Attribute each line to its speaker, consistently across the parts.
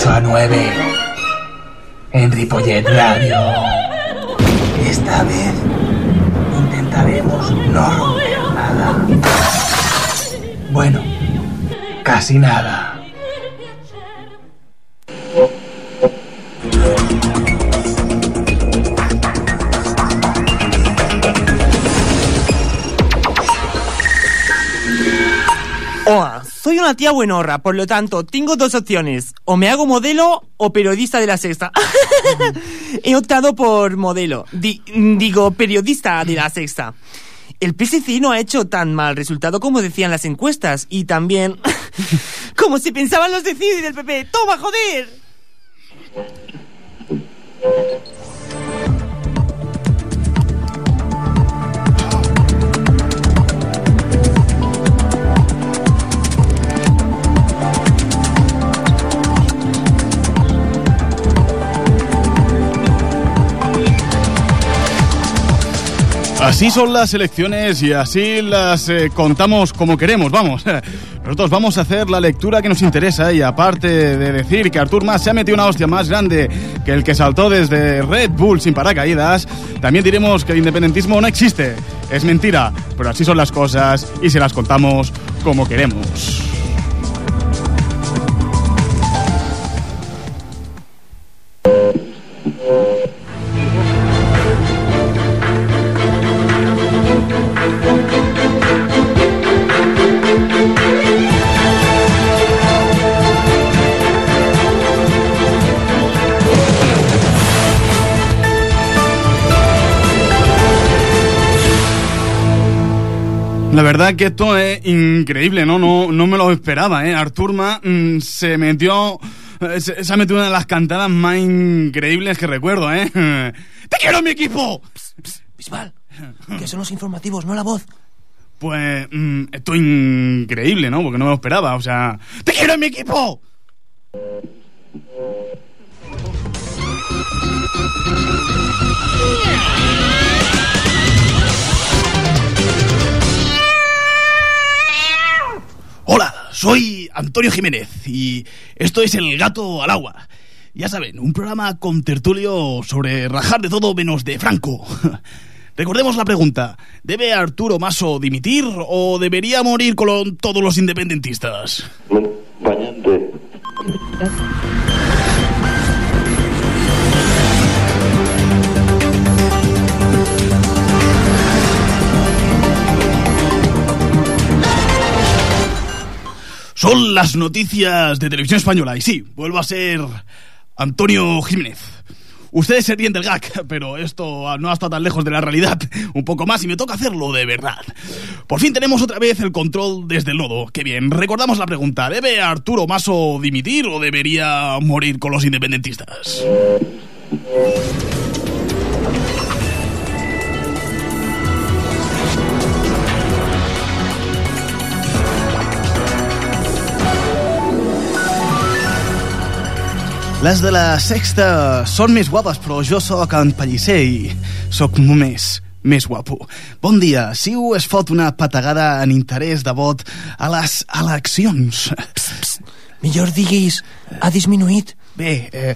Speaker 1: 8 a 9 en Ripollet Radio. Esta vez intentaremos no romper nada. Bueno, casi nada.
Speaker 2: Una tía buenorra, por lo tanto, tengo dos opciones. O me hago modelo o periodista de la sexta. He optado por modelo. Di- digo, periodista de la sexta. El PSC no ha hecho tan mal resultado como decían las encuestas. Y también... como si pensaban los de CID y del PP. ¡Toma, joder!
Speaker 3: Así son las elecciones y así las eh, contamos como queremos, vamos. Nosotros vamos a hacer la lectura que nos interesa y aparte de decir que Artur Mas se ha metido una hostia más grande que el que saltó desde Red Bull sin paracaídas, también diremos que el independentismo no existe. Es mentira, pero así son las cosas y se las contamos como queremos. La verdad que esto es increíble, ¿no? No, no me lo esperaba, ¿eh? Artur Ma mm, se metió... eh, Se, se ha metido una de las cantadas más increíbles que recuerdo, ¿eh? ¡Te quiero mi equipo!
Speaker 2: Bisbal, que son los informativos, no la voz.
Speaker 3: Pues mm, esto es increíble, ¿no? Porque no me lo esperaba, o sea... ¡Te quiero mi equipo! Hola, soy Antonio Jiménez y esto es El Gato al Agua. Ya saben, un programa con tertulio sobre rajar de todo menos de Franco. Recordemos la pregunta, ¿debe Arturo Maso dimitir o debería morir con todos los independentistas? Son las noticias de Televisión Española y sí, vuelvo a ser Antonio Jiménez. Ustedes se ríen del gag, pero esto no ha estado tan lejos de la realidad. Un poco más y me toca hacerlo de verdad. Por fin tenemos otra vez el control desde el nodo. Qué bien. Recordamos la pregunta. ¿Debe Arturo Maso dimitir o debería morir con los independentistas? Les de la sexta són més guapes, però jo sóc en Pellicer i sóc només més guapo. Bon dia. Siu es fot una patagada en interès de vot a les eleccions.
Speaker 2: Millor diguis, ha disminuït.
Speaker 3: Bé, eh,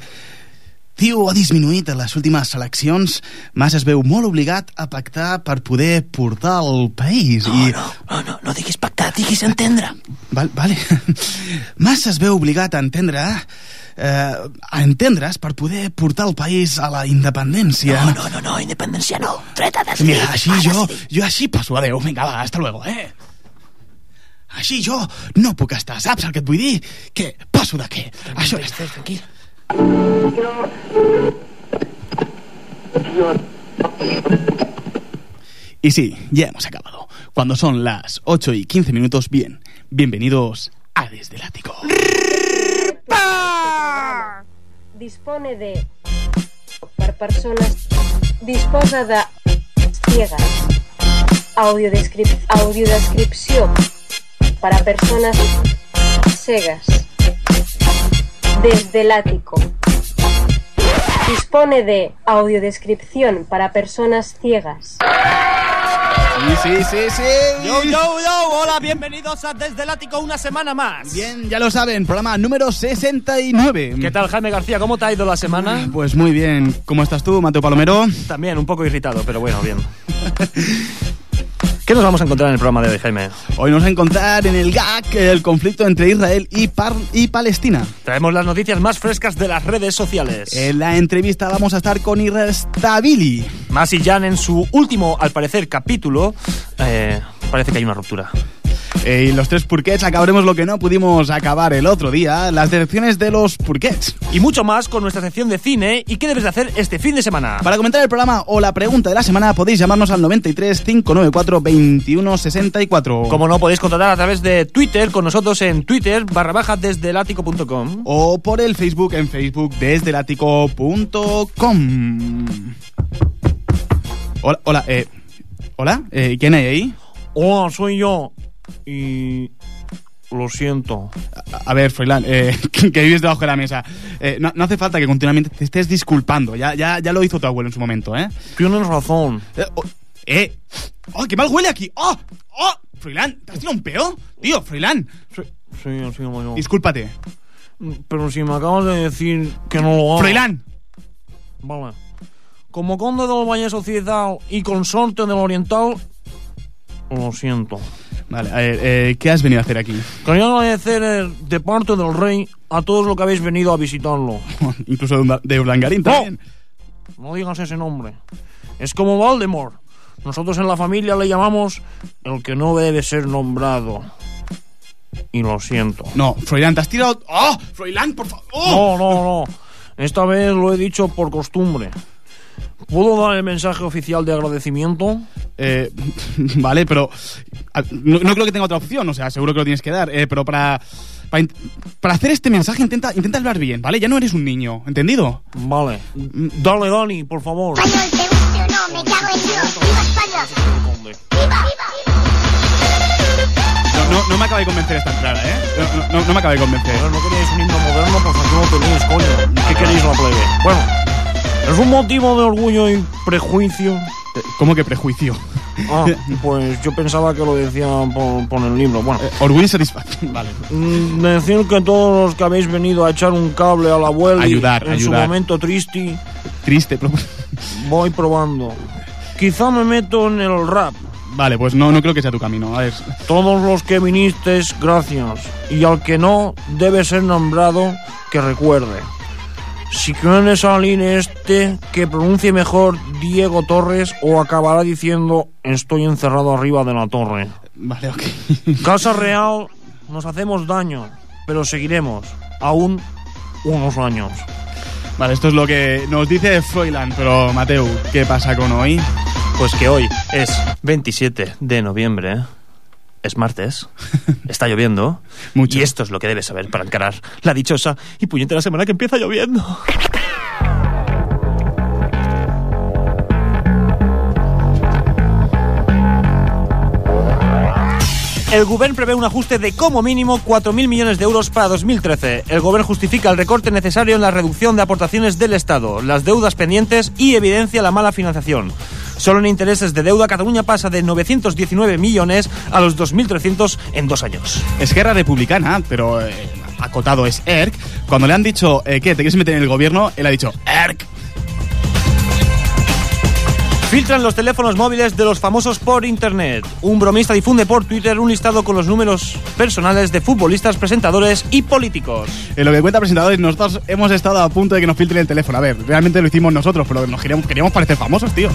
Speaker 3: Ciu ha disminuït en les últimes eleccions. Mas es veu molt obligat a pactar per poder portar el país.
Speaker 2: No,
Speaker 3: i...
Speaker 2: no, no, no, no diguis pactar, diguis entendre.
Speaker 3: Val, vale. Mas es veu obligat a entendre eh, a entendre's per poder portar el país a la independència.
Speaker 2: No, no, no, no, independència no. Dret a decidir.
Speaker 3: Mira, així jo, jo així passo. Adéu, vinga, va, hasta luego, eh? Així jo no puc estar, saps el que et vull dir? Que passo de què? Això ja està.
Speaker 2: Tranquil.
Speaker 3: Y sí, ya hemos acabado. Cuando son las 8 y 15 minutos, bien, bienvenidos a Desde el Ático.
Speaker 4: Dispone de per persones disposa de ciegas audiodescrip para personas cegas. Desde el ático. Dispone de audiodescripción para personas ciegas
Speaker 3: Sí, sí, sí, sí.
Speaker 2: Yo, yo, yo, hola, bienvenidos a Desde el Ático una semana más.
Speaker 3: Bien, ya lo saben, programa número 69.
Speaker 2: ¿Qué tal, Jaime García? ¿Cómo te ha ido la semana?
Speaker 3: Pues muy bien. ¿Cómo estás tú, Mateo Palomero?
Speaker 2: También un poco irritado, pero bueno, bien. ¿Qué nos vamos a encontrar en el programa de hoy, Jaime?
Speaker 3: Hoy nos vamos a encontrar en el GAC el conflicto entre Israel y, Par- y Palestina.
Speaker 2: Traemos las noticias más frescas de las redes sociales.
Speaker 3: En la entrevista vamos a estar con Irrestabili.
Speaker 2: Masi Jan en su último, al parecer, capítulo, eh, parece que hay una ruptura.
Speaker 3: Eh, y los tres purquets acabaremos lo que no pudimos acabar el otro día, las direcciones de los purquets.
Speaker 2: Y mucho más con nuestra sección de cine y qué debes de hacer este fin de semana.
Speaker 3: Para comentar el programa o la pregunta de la semana podéis llamarnos al 93 594 21 64.
Speaker 2: Como no, podéis contactar a través de Twitter con nosotros en Twitter barra baja desde el ático.com.
Speaker 3: o por el Facebook en Facebook desde el ático.com. Hola, hola, eh, hola, eh, ¿quién hay ahí?
Speaker 2: Hola, soy yo. Y lo siento.
Speaker 3: A, a ver, Froilán, eh, que vives debajo de la mesa. Eh, no, no hace falta que continuamente te estés disculpando. Ya, ya, ya lo hizo tu abuelo en su momento, ¿eh?
Speaker 2: Tienes razón.
Speaker 3: Eh, oh, eh. ¡Oh, qué mal huele aquí! ¡Oh! ¡Oh! Froilán, ¿te has tirado un peo? Tío, Froilán,
Speaker 2: Sí, sí, como yo.
Speaker 3: discúlpate.
Speaker 2: Pero si me acabas de decir que no lo hago.
Speaker 3: Froilán,
Speaker 2: Vale. Como conde del Valle Sociedad y consorte del Oriental, lo siento.
Speaker 3: Vale, a ver, eh, ¿qué has venido a hacer aquí?
Speaker 2: Quería agradecer de parte del rey a todos los que habéis venido a visitarlo.
Speaker 3: Incluso de, Urdangarín
Speaker 2: No.
Speaker 3: también.
Speaker 2: No digas ese nombre. Es como Voldemort. Nosotros en la familia le llamamos el que no debe ser nombrado. Y lo siento.
Speaker 3: No, Froilán, te has tirado... ¡Oh! Froilán, por favor.
Speaker 2: No, no, no. Esta vez lo he dicho por costumbre. ¿Puedo dar el mensaje oficial de agradecimiento?
Speaker 3: Eh, vale, pero no, no creo que tenga otra opción, o sea, seguro que lo tienes que dar, eh, pero para, para, para hacer este mensaje intenta, intenta hablar bien, ¿vale? Ya no eres un niño, ¿entendido?
Speaker 2: Vale. Dale, Dani, por favor.
Speaker 5: Español, te guste o no, me cago en Dios. ¡Viva España! ¡Viva,
Speaker 3: No, no, no me acaba de convencer esta entrada, ¿eh? No, no- no me acaba de convencer.
Speaker 2: No queréis un himno moderno, pues aquí no tenéis, coño. ¿Qué queréis la plebe? Bueno, es un motivo de orgullo y prejuicio.
Speaker 3: Eh, ¿Cómo que prejuicio?
Speaker 2: Ah, pues yo pensaba que lo decían por, por el libro. Bueno,
Speaker 3: Eh, orgullo y satisfacción. Vale.
Speaker 2: mm, decir que todos los que habéis venido a echar un cable al abuelo y
Speaker 3: Ayudar,
Speaker 2: en
Speaker 3: ayudar.
Speaker 2: su momento triste,
Speaker 3: Triste, pero...
Speaker 2: voy probando. Quizá me meto en el rap.
Speaker 3: Vale, pues no, no creo que sea tu camino. A ver,
Speaker 2: Todos los que vinisteis, gracias. Y al que no, debe ser nombrado, que recuerde. Si quiere salir este, que pronuncie mejor Diego Torres o acabará diciendo estoy encerrado arriba de la torre.
Speaker 3: vale, ok.
Speaker 2: Casa Real, nos hacemos daño, pero seguiremos, aún unos años.
Speaker 3: Vale, esto es lo que nos dice Froilán, pero Mateo, ¿qué pasa con hoy?
Speaker 2: Pues que hoy es 27 de noviembre, ¿eh? Es martes, está lloviendo,
Speaker 3: Mucho.
Speaker 2: y esto es lo que debes saber para encarar la dichosa y puñetera semana que empieza lloviendo. El Gobierno prevé un ajuste de como mínimo 4.000 millones de euros para 2013. El Gobierno justifica el recorte necesario en la reducción de aportaciones del Estado, las deudas pendientes y evidencia la mala financiación. Solo en intereses de deuda, Cataluña pasa de 919 millones a los 2.300 en dos años.
Speaker 3: Esquerra Republicana, pero eh, acotado es ERC. Cuando le han dicho, eh, ¿qué? ¿Te quieres meter en el gobierno? Él ha dicho, ERC.
Speaker 2: Filtran los teléfonos móviles de los famosos por internet. Un bromista difunde por Twitter un listado con los números personales de futbolistas, presentadores y políticos.
Speaker 3: En lo que cuenta presentadores, nosotros hemos estado a punto de que nos filtren el teléfono. A ver, realmente lo hicimos nosotros, pero nos queríamos, queríamos parecer famosos, tío.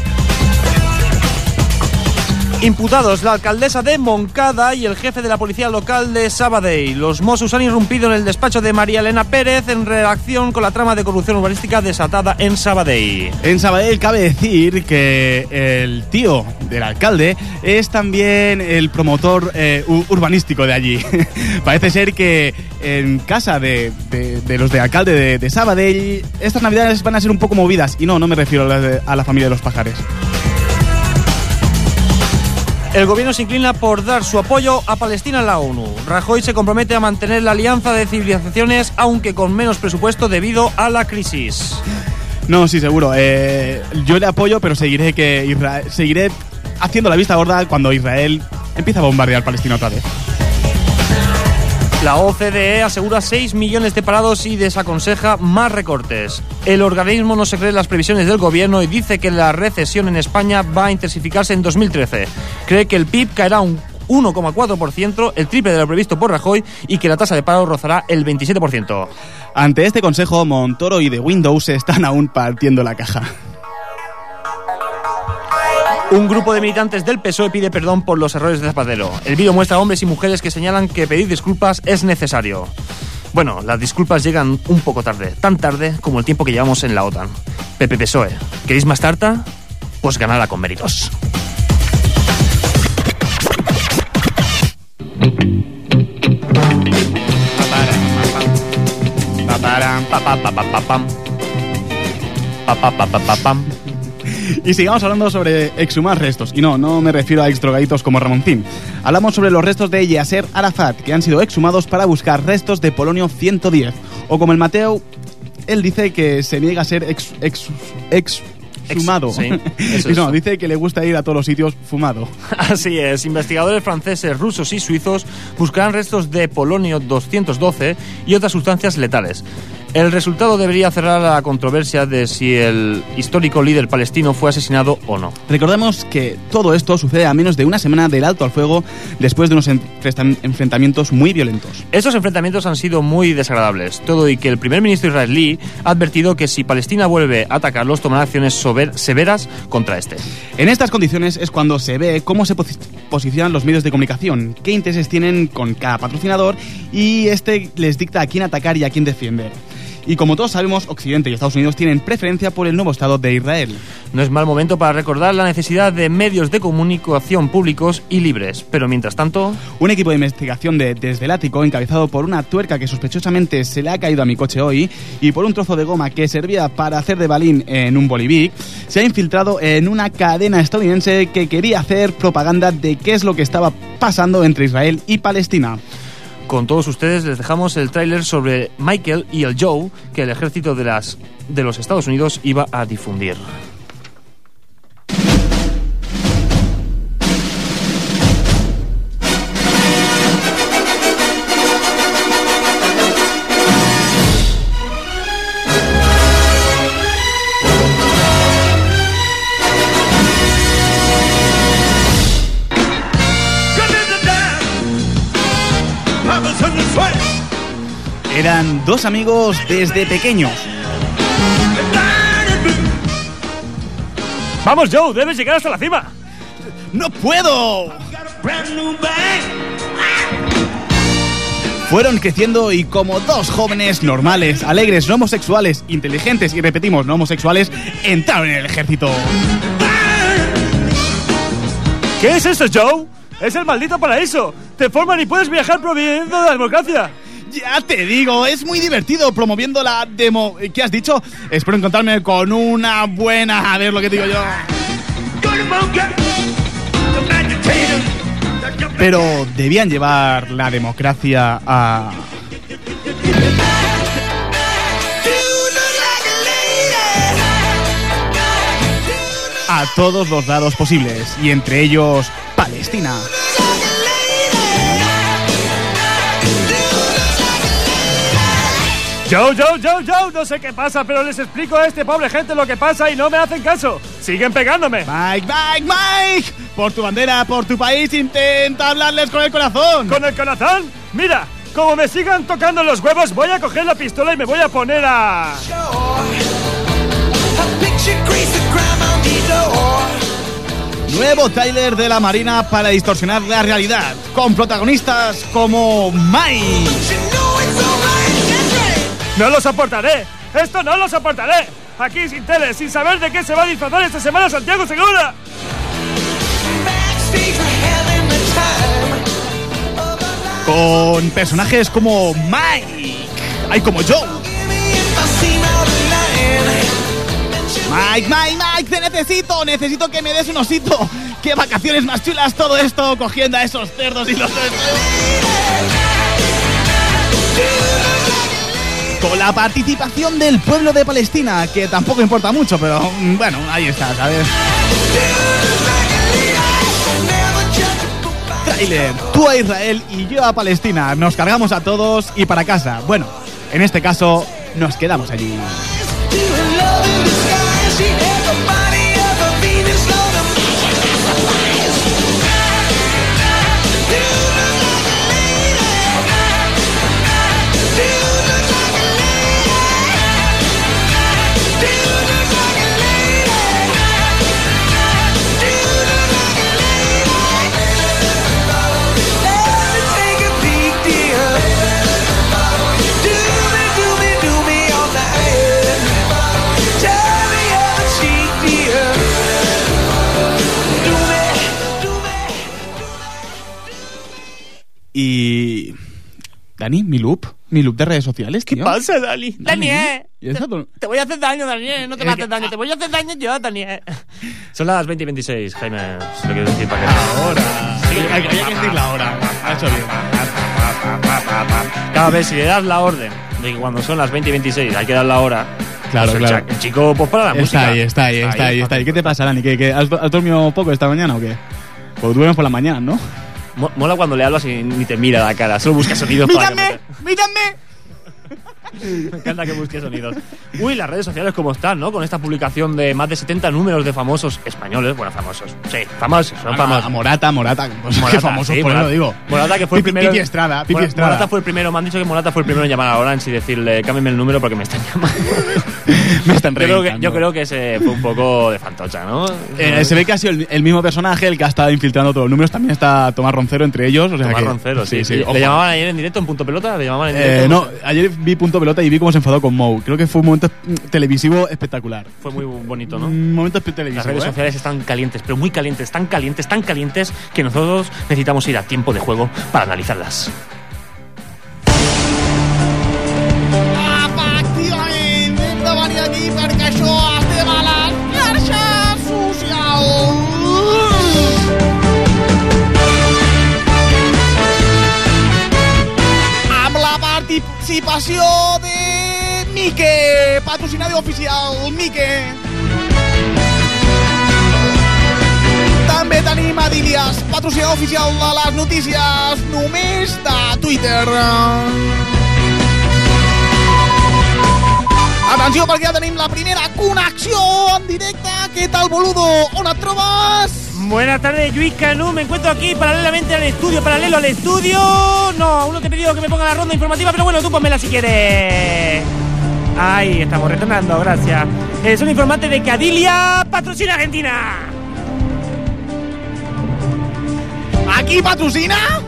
Speaker 2: Imputados la alcaldesa de Moncada y el jefe de la policía local de Sabadell. Los Mossos han irrumpido en el despacho de María Elena Pérez en reacción con la trama de corrupción urbanística desatada en Sabadell.
Speaker 3: En Sabadell cabe decir que el tío del alcalde es también el promotor eh, urbanístico de allí. Parece ser que en casa de, de- de los de alcalde de, de Sabadell estas navidades van a ser un poco movidas. Y no, no me refiero a la, a la familia de los pajares.
Speaker 2: El gobierno se inclina por dar su apoyo a Palestina en la ONU. Rajoy se compromete a mantener la alianza de civilizaciones, aunque con menos presupuesto debido a la crisis.
Speaker 3: No, sí, seguro. Eh, yo le apoyo, pero seguiré que seguiré haciendo la vista gorda cuando Israel empiece a bombardear Palestina otra vez.
Speaker 2: La OCDE asegura 6 millones de parados y desaconseja más recortes. El organismo no se cree en las previsiones del gobierno y dice que la recesión en España va a intensificarse en 2013. Cree que el PIB caerá un 1,4%, el triple de lo previsto por Rajoy, y que la tasa de paro rozará el 27%.
Speaker 3: Ante este consejo, Montoro y The Windows están aún partiendo la caja.
Speaker 2: Un grupo de militantes del PSOE pide perdón por los errores de Zapatero. El vídeo muestra a hombres y mujeres que señalan que pedir disculpas es necesario. Bueno, las disculpas llegan un poco tarde, tan tarde como el tiempo que llevamos en la OTAN. Pepe PSOE, ¿queréis más tarta? Pues ganada con méritos.
Speaker 3: Y sigamos hablando sobre exhumar restos. Y no, no me refiero a exdrogaditos como Ramoncín. Hablamos sobre los restos de Yasser Arafat, que han sido exhumados para buscar restos de polonio 110. O como el Mateo, él dice que se niega a ser ex, ex, exhumado.
Speaker 2: Ex- sí, eso
Speaker 3: y no, dice que le gusta ir a todos los sitios fumado.
Speaker 2: Así es, investigadores franceses, rusos y suizos buscarán restos de polonio 212 y otras sustancias letales. El resultado debería cerrar la controversia de si el histórico líder palestino fue asesinado o no.
Speaker 3: Recordemos que todo esto sucede a menos de una semana del alto al fuego después de unos enfrentamientos muy violentos.
Speaker 2: Estos enfrentamientos han sido muy desagradables, todo y que el primer ministro israelí ha advertido que si Palestina vuelve a atacarlos tomará acciones severas contra este.
Speaker 3: En estas condiciones es cuando se ve cómo se posi- posicionan los medios de comunicación, qué intereses tienen con cada patrocinador y este les dicta a quién atacar y a quién defender. Y como todos sabemos, Occidente y Estados Unidos tienen preferencia por el nuevo Estado de Israel.
Speaker 2: No es mal momento para recordar la necesidad de medios de comunicación públicos y libres, pero mientras tanto...
Speaker 3: Un equipo de investigación de Desde el Ático, encabezado por una tuerca que sospechosamente se le ha caído a mi coche hoy y por un trozo de goma que servía para hacer de balín en un bolivic, se ha infiltrado en una cadena estadounidense que quería hacer propaganda de qué es lo que estaba pasando entre Israel y Palestina.
Speaker 2: Con todos ustedes les dejamos el tráiler sobre Michael y el Joe que el ejército de, las, de los Estados Unidos iba a difundir.
Speaker 3: Eran dos amigos desde pequeños.
Speaker 2: ¡Vamos, Joe! ¡Debes llegar hasta la cima!
Speaker 3: ¡No puedo! Fueron creciendo y como dos jóvenes normales, alegres, no homosexuales, inteligentes y repetimos, no homosexuales, entraron en el ejército.
Speaker 2: ¿Qué es eso, Joe? ¡Es el maldito paraíso! ¡Te forman y puedes viajar promoviendo la democracia!
Speaker 3: Ya te digo, es muy divertido promoviendo la demo. ¿Qué has dicho? Espero encontrarme con una buena. A ver lo que digo yo. Pero debían llevar la democracia a. a todos los lados posibles, y entre ellos Palestina.
Speaker 2: Joe, Joe, Joe, Joe, no sé qué pasa, pero les explico a este pobre gente lo que pasa y no me hacen caso. Siguen pegándome.
Speaker 3: Mike, Mike, Mike, por tu bandera, por tu país, intenta hablarles con el corazón.
Speaker 2: ¿Con el corazón? Mira, como me sigan tocando los huevos, voy a coger la pistola y me voy a poner a...
Speaker 3: Nuevo tráiler de la Marina para distorsionar la realidad, con protagonistas como Mike.
Speaker 6: No lo soportaré. Esto no lo soportaré. Aquí sin tele, sin saber de qué se va a disfrazar esta semana Santiago Segura.
Speaker 3: Con personajes como Mike, hay como Joe. Mike, Mike, Mike, te necesito, necesito que me des un osito. Qué vacaciones más chulas todo esto, cogiendo a esos cerdos y los... Con la participación del pueblo de Palestina, que tampoco importa mucho, pero mm, bueno, ahí está, ¿sabes? Trailer, tú a Israel y yo a Palestina. Nos cargamos a todos y para casa. Bueno, en este caso, nos quedamos allí. Dani, mi loop. Mi loop de redes sociales,
Speaker 2: ¿Qué
Speaker 3: tío.
Speaker 2: pasa, Dani? Daniel.
Speaker 3: ¿Y esa tu-
Speaker 2: Te voy a hacer daño, Daniel. No te me haces daño. Te voy a hacer daño yo, Daniel. Son las 20 y 26, Jaime. Se lo quiero decir para que...
Speaker 3: Ahora. Hay, hay que decir la hora. Ha hecho bien.
Speaker 2: Cada vez si le das la orden de que cuando son las 20 y 26 hay que dar la hora.
Speaker 3: Claro,
Speaker 2: pues el,
Speaker 3: claro.
Speaker 2: el chico, pues para la música.
Speaker 3: Está ahí, está ahí, está ahí, está ahí. ¿Qué te pasa, Dani? ¿Qué, qué- has, has dormido poco esta mañana o qué? Pues duermes por la mañana, ¿no?
Speaker 2: Mo- Mola cuando le hablas y ni te mira la cara, solo busca sonidos para
Speaker 3: ¡Mírame! ¡Mírame!
Speaker 2: Me encanta que busque sonidos. Uy, las redes sociales cómo están, ¿no? Con esta publicación de más de 70 números de famosos españoles. Bueno, famosos. Sí, famosos, son famosos.
Speaker 3: A Morata, Morata. Pues
Speaker 2: Morata,
Speaker 3: qué famoso,
Speaker 2: sí,
Speaker 3: por
Speaker 2: Morata.
Speaker 3: lo digo.
Speaker 2: Morata que fue el primero.
Speaker 3: Pipi Estrada, Pipi Estrada.
Speaker 2: Morata fue el primero. Me han dicho que Morata fue el primero en llamar a Orange y decirle, cámbiame el número porque me están llamando.
Speaker 3: Me están
Speaker 2: yo, creo que, yo creo que ese fue un poco de fantocha, ¿no?
Speaker 3: Eh, se ve que ha sido el, el mismo personaje el que ha estado infiltrando todos los números. También está Tomás Roncero entre ellos. O sea
Speaker 2: Tomás
Speaker 3: que,
Speaker 2: Roncero, sí.
Speaker 3: sí.
Speaker 2: ¿Le,
Speaker 3: ojo.
Speaker 2: le llamaban ayer en directo en punto pelota? ¿Le llamaban en
Speaker 3: Eh,
Speaker 2: directo?
Speaker 3: no, ayer vi punto pelota y vi cómo se enfadó con Mou. Creo que fue un momento televisivo espectacular.
Speaker 2: Fue muy bonito, ¿no?
Speaker 3: Un momento espe-
Speaker 2: Las
Speaker 3: televisivo.
Speaker 2: redes
Speaker 3: ¿eh?
Speaker 2: sociales están calientes, pero muy calientes, tan calientes, tan calientes que nosotros necesitamos ir a tiempo de juego para analizarlas.
Speaker 3: Participació de Mike, patrocinador oficial, Mike. També tenim Adilias, patrocinador oficial de les notícies només de Twitter. Atenció perquè ja tenim la primera connexió en directe. Què tal, boludo? On et trobes?
Speaker 6: Buenas tardes, Luis Canú. Me encuentro aquí paralelamente al estudio, paralelo al estudio. No, aún no te he pedido que me ponga la ronda informativa, pero bueno, tú ponmela si quieres. Ahí estamos retornando, gracias. Es un informante de que Adilia patrocina Argentina.
Speaker 3: Aquí patrocina?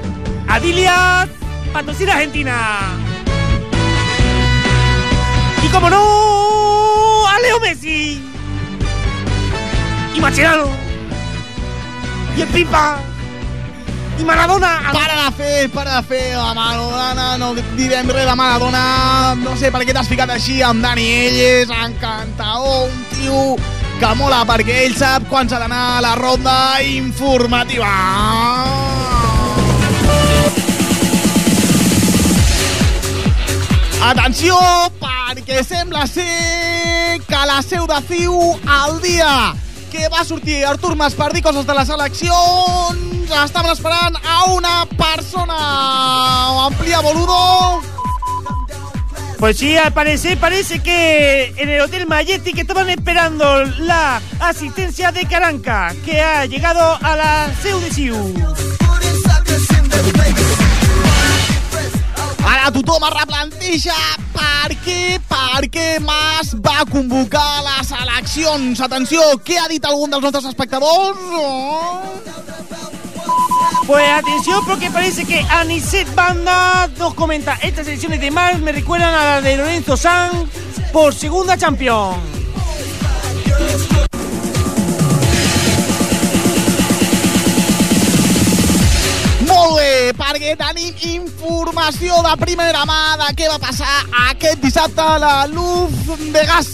Speaker 6: Adilia patrocina Argentina. Y como no, a Leo Messi. Y Mascherano. Y el Pipa. Y Maradona.
Speaker 3: Para de fer, para de fer la Maradona, no direm res de Maradona. No sé per què t'has ficat així amb Dani Elles, encantador, un tio que mola perquè ell sap quan s'ha d'anar a la ronda informativa. Atenció, perquè sembla ser que la seu de CiU al dia que va sortir Artur Mas per dir coses de les eleccions estaven esperant a una persona. Amplia, boludo.
Speaker 6: Pues sí, al parecer parece que en el Hotel Majestic estaban esperando la asistencia de Caranca, que ha llegado a la Siu.
Speaker 3: Ara tothom es replanteja per aquí perquè Mas va convocar les eleccions. Atenció, què ha dit algun dels nostres espectadors? Oh.
Speaker 2: Pues atención porque parece que Aniset Banda nos comenta estas elecciones de Mars me recuerdan a las de Lorenzo Sanz por segunda campeón.
Speaker 3: Molt bé, perquè tenim informació de primera mà de què va passar aquest dissabte a la Luz de Gas.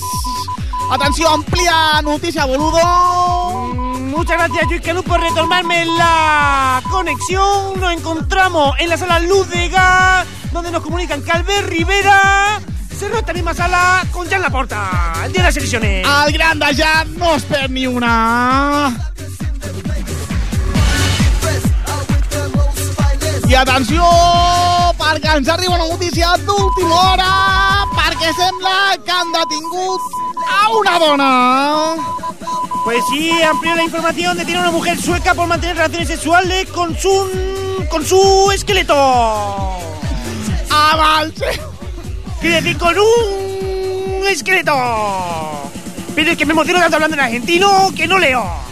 Speaker 3: Atenció, amplia notícia, boludo.
Speaker 2: Mm, Muchas gracias Luis Canú por retomarme la conexión. Nos encontramos en la sala Luz de Gas, donde nos comunican que Albert Rivera cerró esta misma sala con Jan Laporta, el día de las elecciones.
Speaker 3: El gran de ja no perd ni una. I atenció, perquè ens arriba una notícia d'última hora, perquè sembla que han detingut a una dona.
Speaker 2: Pues sí, amplió la información de tiene una mujer sueca por mantener relaciones sexuales con su con su esqueleto.
Speaker 3: Seu...
Speaker 2: Quiere decir con un esqueleto. Pero es que me emociono tanto hablando en argentino que no leo.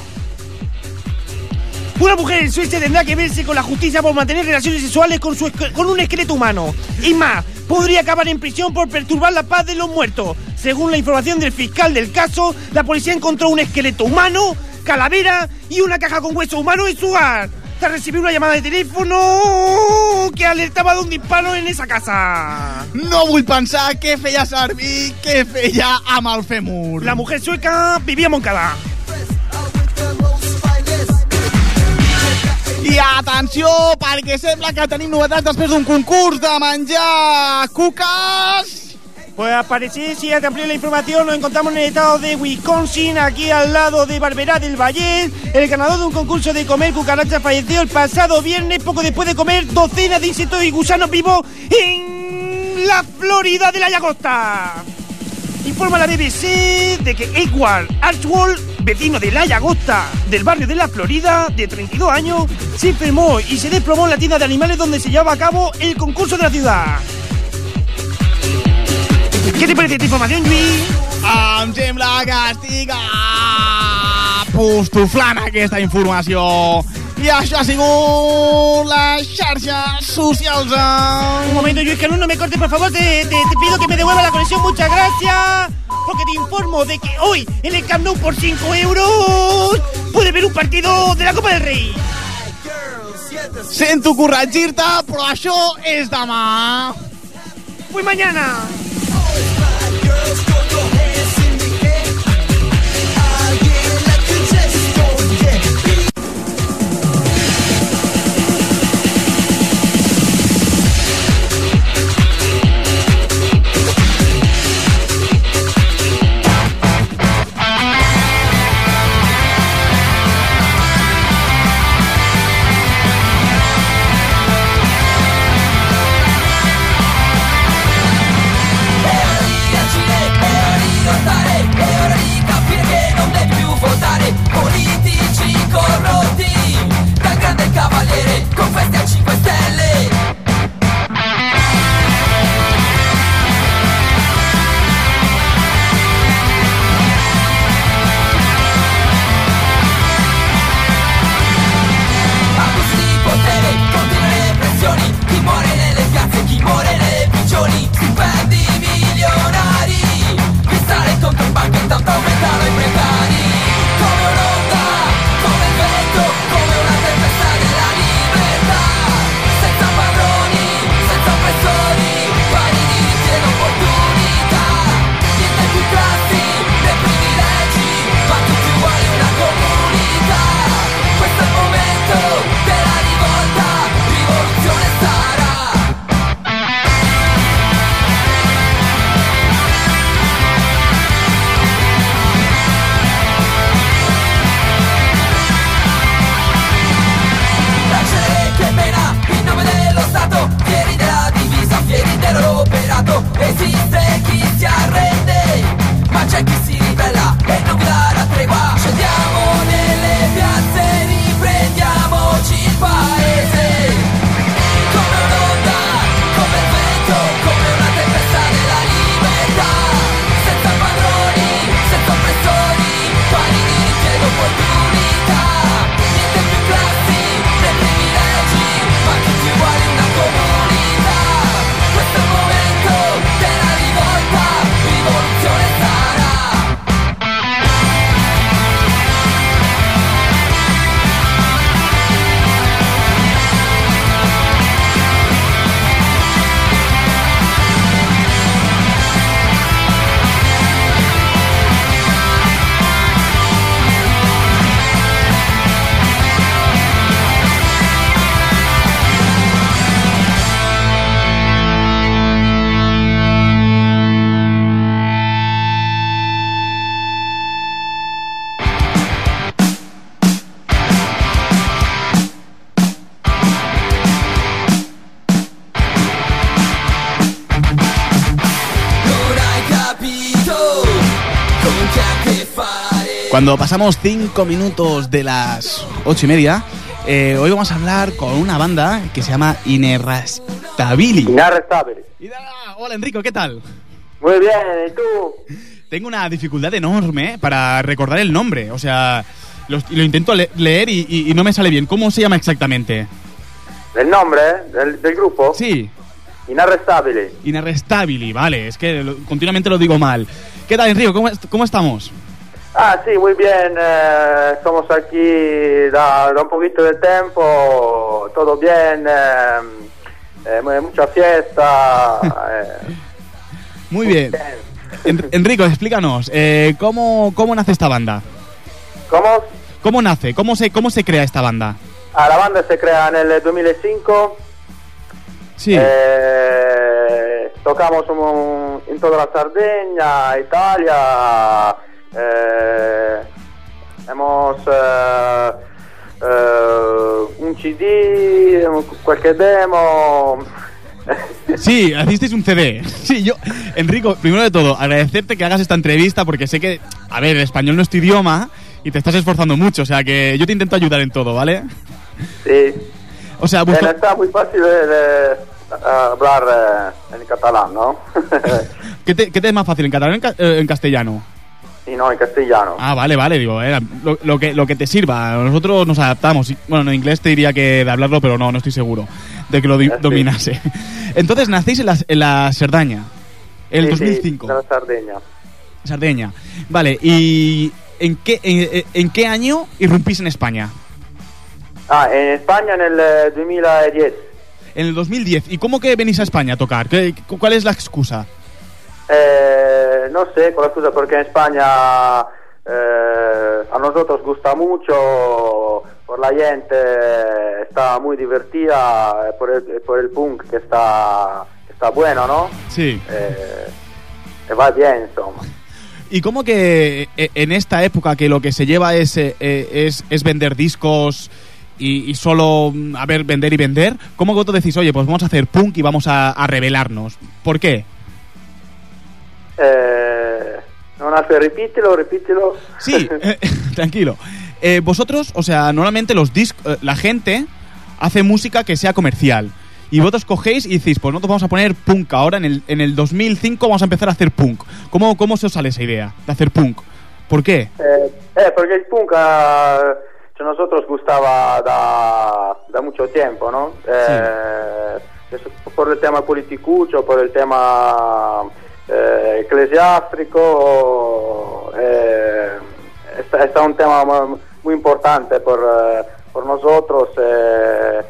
Speaker 2: Una mujer en Suecia tendrá que verse con la justicia por mantener relaciones sexuales con, su con un esqueleto humano. Y más, podría acabar en prisión por perturbar la paz de los muertos. Según la información del fiscal del caso, la policía encontró un esqueleto humano, calavera y una caja con hueso humano en su hogar. Tras recibir una llamada de teléfono que alertaba de un disparo en esa casa.
Speaker 3: No vull pensar què feia servir, què feia amb el.
Speaker 2: La mujer sueca vivía en Moncada.
Speaker 3: I atenció, perquè sembla que tenim novetats després d'un concurs de menjar cuques.
Speaker 2: Pues al parecer, si amplié la información, nos encontramos en el estado de Wisconsin, aquí al lado de Barberá del Valle. El ganador de un concurso de comer cucarachas falleció el pasado viernes, poco después de comer docenas de insectos y gusanos vivos en la Florida de la Llagosta. Informa la BBC de que Edward Archwell, vecino de La Llagosta, del barrio de la Florida, de 32 años, se enfermó y se desplomó en la tienda de animales donde se llevaba a cabo el concurso de la ciudad. ¿Qué te parece esta información, Luis?
Speaker 3: Em sembla que estic apostoflant aquesta informació. I això ha sigut les xarxes socials.
Speaker 2: Un momento, Luis, que no me cortes, por favor. Te, te- te pido que me devuelva la conexión. Muchas gracias. Porque te informo de que hoy, en el Camp Nou, por 5 euros, puedes ver un partido de la Copa del Rey.
Speaker 3: Sento corregir-te, però això és demà.
Speaker 2: Pues mañana.
Speaker 3: Cuando pasamos cinco minutos de las ocho y media, eh, hoy vamos a hablar con una banda que se llama Inerrastabili.
Speaker 7: Inarrestable.
Speaker 3: Hola Enrico, ¿qué tal?
Speaker 7: Muy bien, ¿y tú?
Speaker 3: Tengo una dificultad enorme para recordar el nombre. O sea, lo, lo intento le- leer y, y- y no me sale bien. ¿Cómo se llama exactamente?
Speaker 7: ¿El nombre eh, del, del grupo?
Speaker 3: Sí,
Speaker 7: Inarrestable.
Speaker 3: Inerrestabili, vale. Es que lo- continuamente lo digo mal. ¿Qué tal, Enrico? ¿Cómo, est- cómo estamos?
Speaker 7: Ah, sí, muy bien. eh, estamos aquí da, da un poquito de tiempo, todo bien, eh, eh, mu- mucha fiesta. eh,
Speaker 3: Muy bien. En- Enrico, explícanos, ¿cómo, ¿cómo nace esta banda?
Speaker 7: ¿Cómo?
Speaker 3: ¿Cómo nace? ¿Cómo se, ¿Cómo se crea esta banda?
Speaker 7: Ah, la banda se crea en el 2005.
Speaker 3: Sí.
Speaker 7: Eh, tocamos un- en toda la Sardegna, Italia. Eh, hemos eh, eh, un CD, cualquier demo.
Speaker 3: Sí, hicisteis un CD. Sí, yo, Enrico, primero de todo, agradecerte que hagas esta entrevista porque sé que, a ver, el español no es tu idioma y te estás esforzando mucho, o sea que yo te intento ayudar en todo, ¿vale?
Speaker 7: sí.
Speaker 3: O sea,
Speaker 7: Eh, está muy fácil de, de, hablar en catalán, ¿no?
Speaker 3: ¿qué, te, qué te es más fácil, en catalán o en castellano?
Speaker 7: Y no, en castellano.
Speaker 3: Ah, vale, vale, digo, eh, lo, lo que, lo que te sirva. Nosotros nos adaptamos. Y, Bueno, en inglés te diría que de hablarlo, pero no, no estoy seguro de que lo di-
Speaker 7: Ah, sí.
Speaker 3: dominase. Entonces, nacéis en la, en la Cerdaña, el
Speaker 7: Sí, sí,
Speaker 3: 2005.
Speaker 7: de la Sardegna.
Speaker 3: Sardeña. Vale, ¿y en qué, en, en qué año irrumpís en España?
Speaker 7: Ah, en España en el eh, 2010.
Speaker 3: En el 2010. ¿Y cómo que venís a España a tocar? ¿Qué- cu- ¿Cuál es la excusa?
Speaker 7: Eh, no sé, con la excusa porque en España eh, a nosotros gusta mucho, por la gente está muy divertida, por el, por el punk que está, que está bueno, ¿no?
Speaker 3: Sí.
Speaker 7: Eh, va bien, insomma.
Speaker 3: ¿Y cómo que eh, en esta época que lo que se lleva es, eh, es, es vender discos y, y solo, mm, a ver, vender y vender, ¿cómo que vosotros decís, oye, pues vamos a hacer punk y vamos a, a revelarnos? ¿Por qué?
Speaker 7: Eh, no, Alfio, repítelo, repítelo.
Speaker 3: Sí, eh, tranquilo. Eh, vosotros, o sea, normalmente los discos, la gente hace música que sea comercial. Y vosotros cogéis y decís, pues nosotros vamos a poner punk ahora, en el, en el 2005 vamos a empezar a hacer punk. ¿Cómo, ¿Cómo se os sale esa idea de hacer punk? ¿Por qué?
Speaker 7: Eh, eh, porque el punk a nosotros gustaba da, da mucho tiempo, ¿no? Eh, eso por el tema politicucho, por el tema eh, eclesiástico, eh, está, está un tema mu- muy importante por, eh, por nosotros. eh,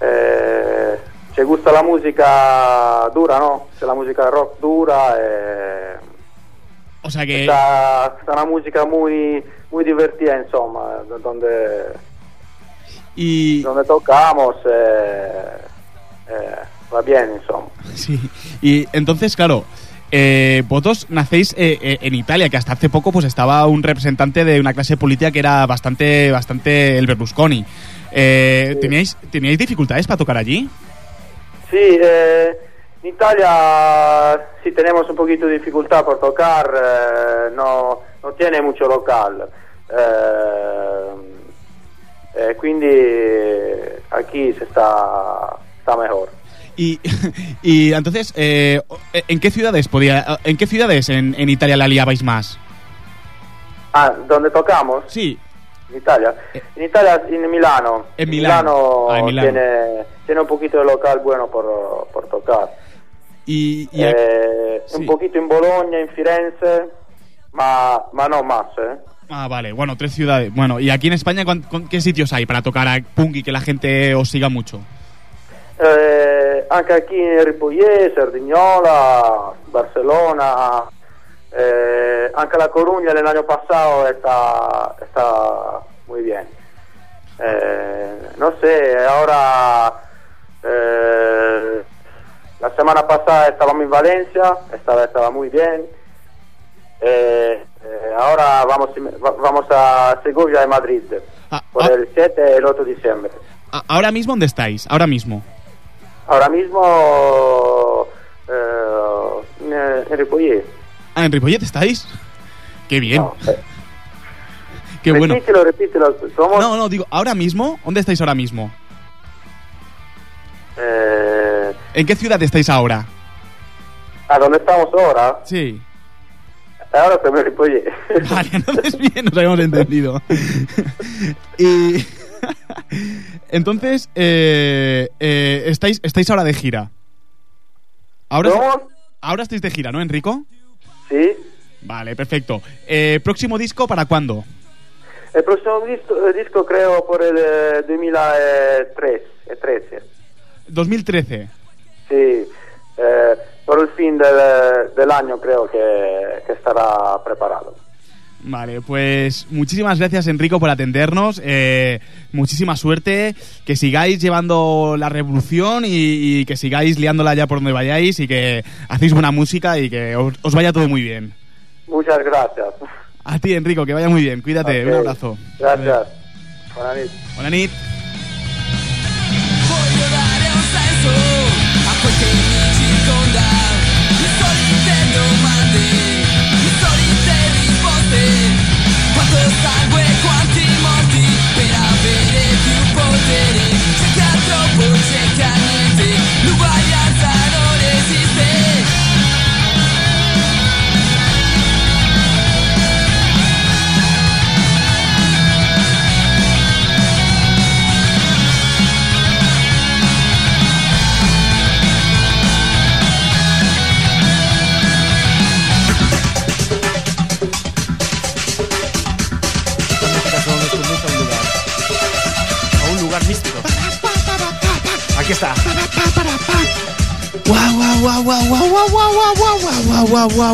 Speaker 7: eh, ci gusta la música dura, ¿no? La música rock dura. eh,
Speaker 3: O sea que...
Speaker 7: Está, está una música muy, muy divertida, insomma, do- donde,
Speaker 3: Y,
Speaker 7: donde tocamos, va bien, insomma.
Speaker 3: sí, y entonces, claro, eh, vosotros nacéis eh, eh, en Italia, que hasta hace poco pues estaba un representante de una clase política que era bastante, bastante el Berlusconi. Eh,
Speaker 7: Sí.
Speaker 3: ¿teníais, ¿Teníais dificultades para tocar allí?
Speaker 7: Sí, eh, en Italia sí tenemos un poquito de dificultad por tocar, eh, no, no tiene mucho local. Eh, eh, quindi aquí se está, está mejor.
Speaker 3: Y, y entonces, eh, ¿en qué ciudades podía, en qué ciudades en, en Italia la liabais más?
Speaker 7: Ah, ¿dónde tocamos?
Speaker 3: Sí,
Speaker 7: En Italia. En Italia, en Milano.
Speaker 3: En Milano. Ah, en Milano.
Speaker 7: Tiene, tiene un poquito de local bueno por, por tocar.
Speaker 3: y, y
Speaker 7: Eh,
Speaker 3: sí.
Speaker 7: Un poquito en Bologna, en Firenze, ma, ma no más, ¿eh?
Speaker 3: Ah, vale, bueno, tres ciudades. Bueno, ¿y aquí en España cuán- cuán- qué sitios hay para tocar a punk y que la gente os siga mucho?
Speaker 7: Eh, anche aquí in Ripollet, Cerdignola, Barcelona, eh, anche la Coruña el año pasado está, está muy bien. Eh, no sé, ahora eh, la semana pasada estábamos en Valencia, estaba, estaba muy bien. Eh, eh, ahora vamos, va- vamos a Segovia y Madrid
Speaker 3: Ah,
Speaker 7: por
Speaker 3: ah.
Speaker 7: el 7 y el 8 de diciembre.
Speaker 3: A- ¿Ahora mismo dónde estáis? Ahora mismo.
Speaker 7: Ahora mismo eh, en, Ripollet.
Speaker 3: Ah, ¿en Ripollet estáis? Qué bien.
Speaker 7: No, eh,
Speaker 3: Qué bueno.
Speaker 8: Repítelo, repítelo. Somos,
Speaker 3: No, no, digo, ahora mismo, ¿dónde estáis ahora mismo?
Speaker 8: eh,
Speaker 3: ¿En qué ciudad estáis ahora?
Speaker 8: ¿A dónde estamos ahora?
Speaker 3: Sí.
Speaker 8: Ahora se me.
Speaker 3: Vale, entonces bien, nos habíamos entendido. y. entonces, eh, eh, estáis, estáis ahora de gira. Ahora,
Speaker 8: ¿Cómo?
Speaker 3: ahora estáis de gira, ¿no, Enrico?
Speaker 8: Sí.
Speaker 3: Vale, perfecto. Eh, ¿Próximo disco para cuándo?
Speaker 8: El próximo disco, eh, disco creo por el eh, 2003, eh, 13.
Speaker 3: 2013.
Speaker 8: Sí, por el fin del, del año creo que, que estará preparado.
Speaker 3: Vale, pues muchísimas gracias Enrico por atendernos, eh, muchísima suerte, que sigáis llevando la revolución y, y que sigáis liándola ya por donde vayáis y que hacéis buena música y que os, os vaya todo muy bien.
Speaker 8: Muchas gracias.
Speaker 3: A ti Enrico, que vaya muy bien, cuídate, un abrazo.
Speaker 8: Gracias. Buenas noches.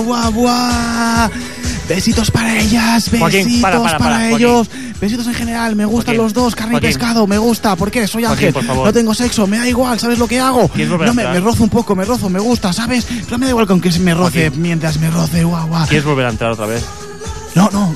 Speaker 3: Guau, guau. Besitos para ellas, besitos
Speaker 2: Joaquín, para, para,
Speaker 3: para,
Speaker 2: para, Joaquín.
Speaker 3: ellos, besitos en general, me gustan
Speaker 2: Joaquín,
Speaker 3: los dos, carne
Speaker 2: Joaquín.
Speaker 3: y pescado, me gusta, ¿por qué? Soy
Speaker 2: Joaquín,
Speaker 3: ángel,
Speaker 2: por favor.
Speaker 3: no tengo sexo, me da igual, ¿sabes lo que hago?
Speaker 2: ¿Quieres volver a
Speaker 3: No, me, me rozo un poco, me rozo, me gusta, ¿sabes? No me da igual con que se me roce
Speaker 2: Joaquín.
Speaker 3: mientras me roce, guau, guau.
Speaker 2: ¿Quieres volver a entrar otra vez?
Speaker 3: No, no,